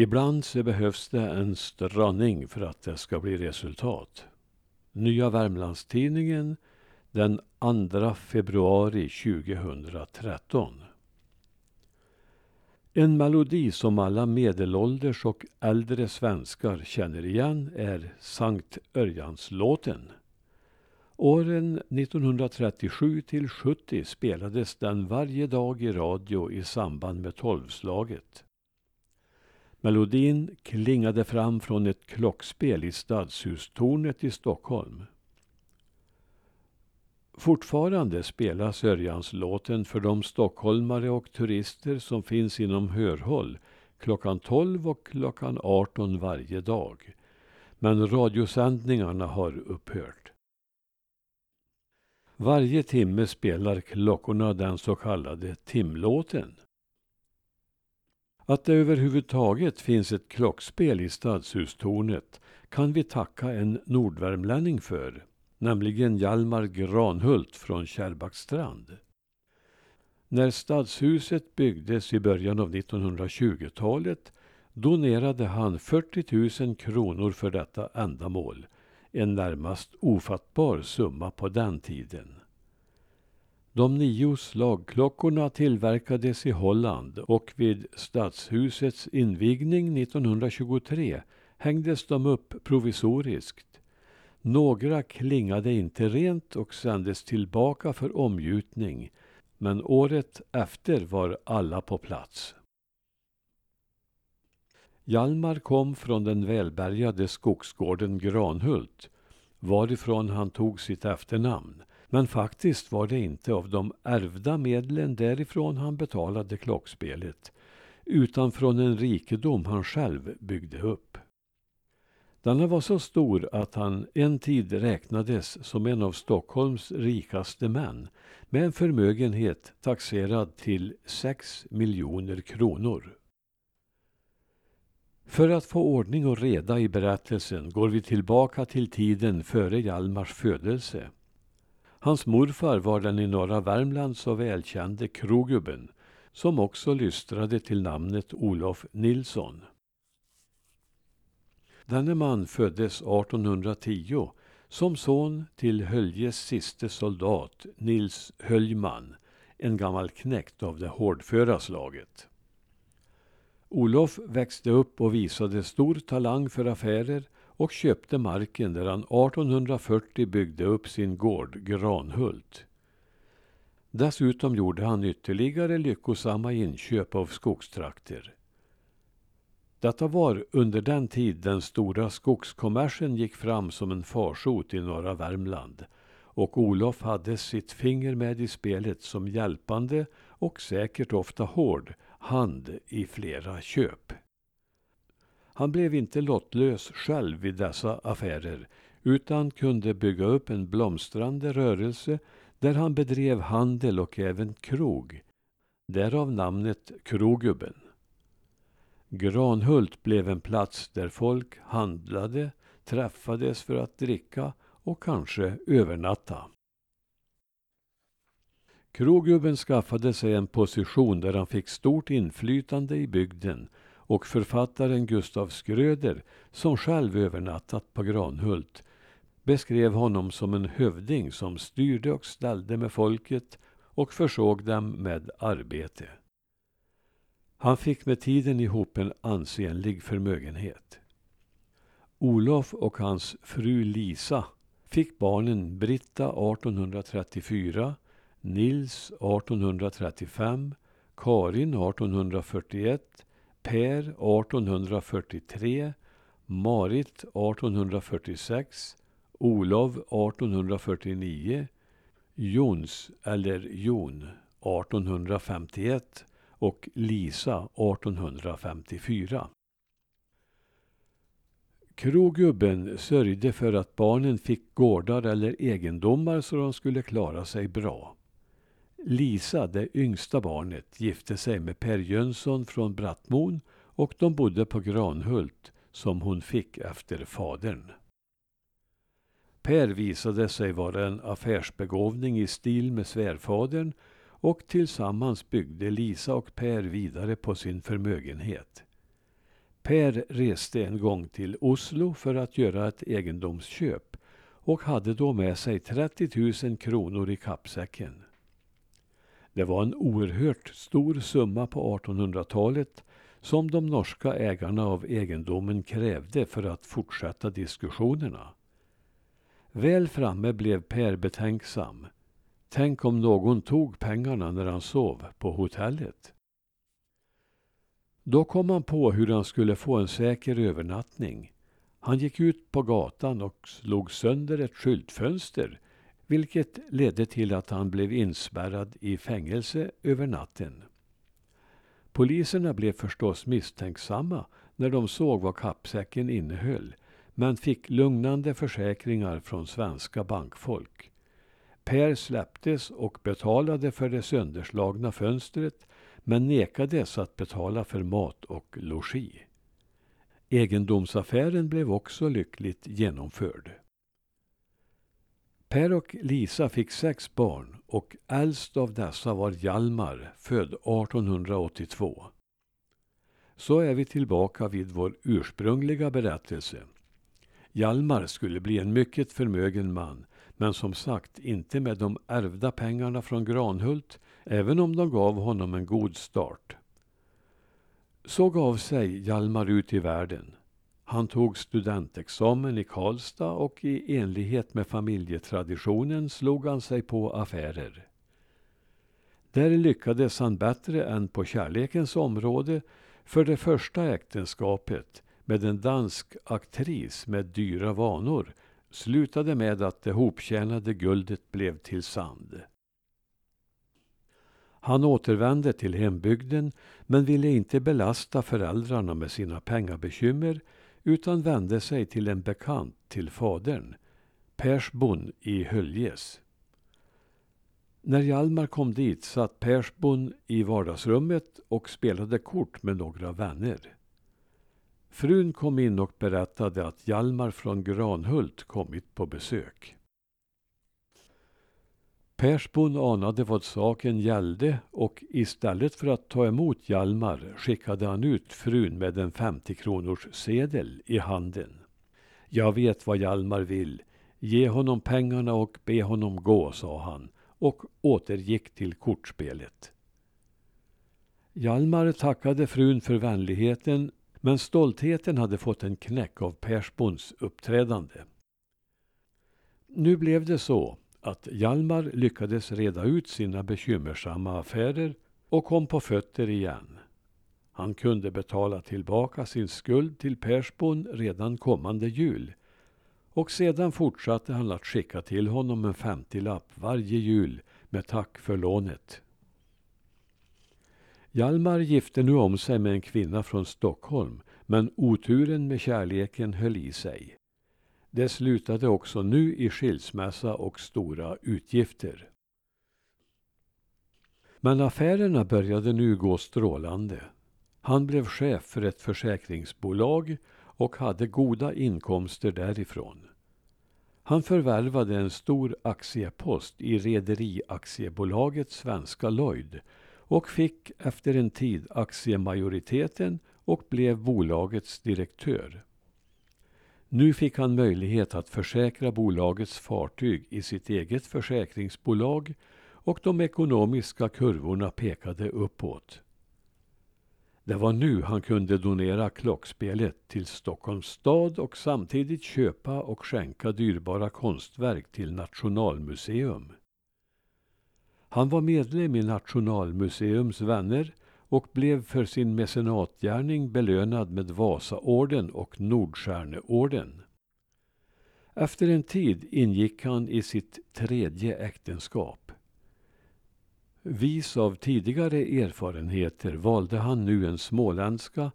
Ibland så behövs det en ströning för att det ska bli resultat. Nya Värmlandstidningen den 2 februari 2013. En melodi som alla medelålders och äldre svenskar känner igen är Sankt Örjanslåten. Åren 1937 till 70 spelades den varje dag i radio i samband med tolvslaget. Melodin klingade fram från ett klockspel i Stadshustornet i Stockholm. Fortfarande spelas Örjanslåten för de stockholmare och turister som finns inom hörhåll klockan 12 och klockan 18 varje dag. Men radiosändningarna har upphört. Varje timme spelar klockorna den så kallade timlåten. Att det överhuvudtaget finns ett klockspel i Stadshustornet kan vi tacka en nordvärmlänning för, nämligen Hjalmar Granhult från Kärrbackstrand. När stadshuset byggdes i början av 1920-talet donerade han 40 000 kronor för detta ändamål, en närmast ofattbar summa på den tiden. De nio slagklockorna tillverkades i Holland och vid stadshusets invigning 1923 hängdes de upp provisoriskt. Några klingade inte rent och sändes tillbaka för omgjutning men året efter var alla på plats. Hjalmar kom från den välbärgade skogsgården Granhult varifrån han tog sitt efternamn men faktiskt var det inte av de ärvda medlen därifrån han betalade klockspelet, utan från en rikedom han själv byggde upp. Denna var så stor att han en tid räknades som en av Stockholms rikaste män med en förmögenhet taxerad till sex miljoner kronor. För att få ordning och reda i berättelsen går vi tillbaka till tiden före Hjalmars födelse. Hans morfar var den i norra Värmland så välkände krogubben som också lystrade till namnet Olof Nilsson. Denne man föddes 1810 som son till Höljes siste soldat Nils Höljman, en gammal knäckt av det hårdföra slaget. Olof växte upp och visade stor talang för affärer och köpte marken där han 1840 byggde upp sin gård Granhult. Dessutom gjorde han ytterligare lyckosamma inköp av skogstrakter. Detta var under den tid den stora skogskommersen gick fram som en farsot i norra Värmland och Olof hade sitt finger med i spelet som hjälpande och säkert ofta hård hand i flera köp. Han blev inte lottlös själv vid dessa affärer utan kunde bygga upp en blomstrande rörelse där han bedrev handel och även krog. Därav namnet Krogubben. Granhult blev en plats där folk handlade, träffades för att dricka och kanske övernatta. Krogubben skaffade sig en position där han fick stort inflytande i bygden och författaren Gustav Skröder, som själv övernattat på Granhult, beskrev honom som en hövding som styrde och ställde med folket och försåg dem med arbete. Han fick med tiden ihop en ansenlig förmögenhet. Olof och hans fru Lisa fick barnen Britta 1834, Nils 1835, Karin 1841, Per 1843, Marit 1846, Olov 1849, Jons eller Jon 1851 och Lisa 1854. Krogubben sörjde för att barnen fick gårdar eller egendomar så de skulle klara sig bra. Lisa, det yngsta barnet, gifte sig med Per Jönsson från Brattmon och de bodde på Granhult som hon fick efter fadern. Per visade sig vara en affärsbegåvning i stil med svärfadern och tillsammans byggde Lisa och Per vidare på sin förmögenhet. Per reste en gång till Oslo för att göra ett egendomsköp och hade då med sig 30 000 kronor i kappsäcken. Det var en oerhört stor summa på 1800-talet som de norska ägarna av egendomen krävde för att fortsätta diskussionerna. Väl framme blev Per betänksam. Tänk om någon tog pengarna när han sov på hotellet. Då kom han på hur han skulle få en säker övernattning. Han gick ut på gatan och slog sönder ett skyltfönster vilket ledde till att han blev inspärrad i fängelse över natten. Poliserna blev förstås misstänksamma när de såg vad kappsäcken innehöll men fick lugnande försäkringar från svenska bankfolk. Per släpptes och betalade för det sönderslagna fönstret men nekades att betala för mat och logi. Egendomsaffären blev också lyckligt genomförd. Per och Lisa fick sex barn och äldst av dessa var Hjalmar, född 1882. Så är vi tillbaka vid vår ursprungliga berättelse. Hjalmar skulle bli en mycket förmögen man, men som sagt inte med de ärvda pengarna från Granhult, även om de gav honom en god start. Så gav sig Hjalmar ut i världen. Han tog studentexamen i Karlstad och i enlighet med familjetraditionen slog han sig på affärer. Där lyckades han bättre än på kärlekens område för det första äktenskapet med en dansk aktris med dyra vanor slutade med att det hoptjänade guldet blev till sand. Han återvände till hembygden men ville inte belasta föräldrarna med sina pengabekymmer utan vände sig till en bekant till fadern, Persbon i Höljes. När Hjalmar kom dit satt Persbon i vardagsrummet och spelade kort med några vänner. Frun kom in och berättade att Hjalmar från Granhult kommit på besök. Persbon anade vad saken gällde och istället för att ta emot Hjalmar skickade han ut frun med en 50 kronors sedel i handen. Jag vet vad Hjalmar vill. Ge honom pengarna och be honom gå, sa han och återgick till kortspelet. Hjalmar tackade frun för vänligheten men stoltheten hade fått en knäck av Persbons uppträdande. Nu blev det så att Hjalmar lyckades reda ut sina bekymmersamma affärer och kom på fötter igen. Han kunde betala tillbaka sin skuld till Persbon redan kommande jul och sedan fortsatte han att skicka till honom en femtiolapp varje jul med tack för lånet. Hjalmar gifte nu om sig med en kvinna från Stockholm men oturen med kärleken höll i sig. Det slutade också nu i skilsmässa och stora utgifter. Men affärerna började nu gå strålande. Han blev chef för ett försäkringsbolag och hade goda inkomster därifrån. Han förvärvade en stor aktiepost i Rederiaktiebolaget Svenska Lloyd och fick efter en tid aktiemajoriteten och blev bolagets direktör. Nu fick han möjlighet att försäkra bolagets fartyg i sitt eget försäkringsbolag och de ekonomiska kurvorna pekade uppåt. Det var nu han kunde donera klockspelet till Stockholms stad och samtidigt köpa och skänka dyrbara konstverk till Nationalmuseum. Han var medlem i Nationalmuseums vänner och blev för sin mecenatgärning belönad med Vasaorden och Nordstjärneorden. Efter en tid ingick han i sitt tredje äktenskap. Vis av tidigare erfarenheter valde han nu en småländska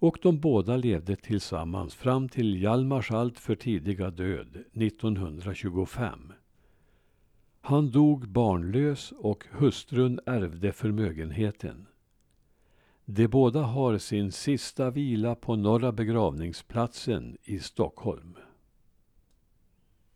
och de båda levde tillsammans fram till Hjalmars alltför tidiga död 1925. Han dog barnlös och hustrun ärvde förmögenheten. De båda har sin sista vila på Norra begravningsplatsen i Stockholm.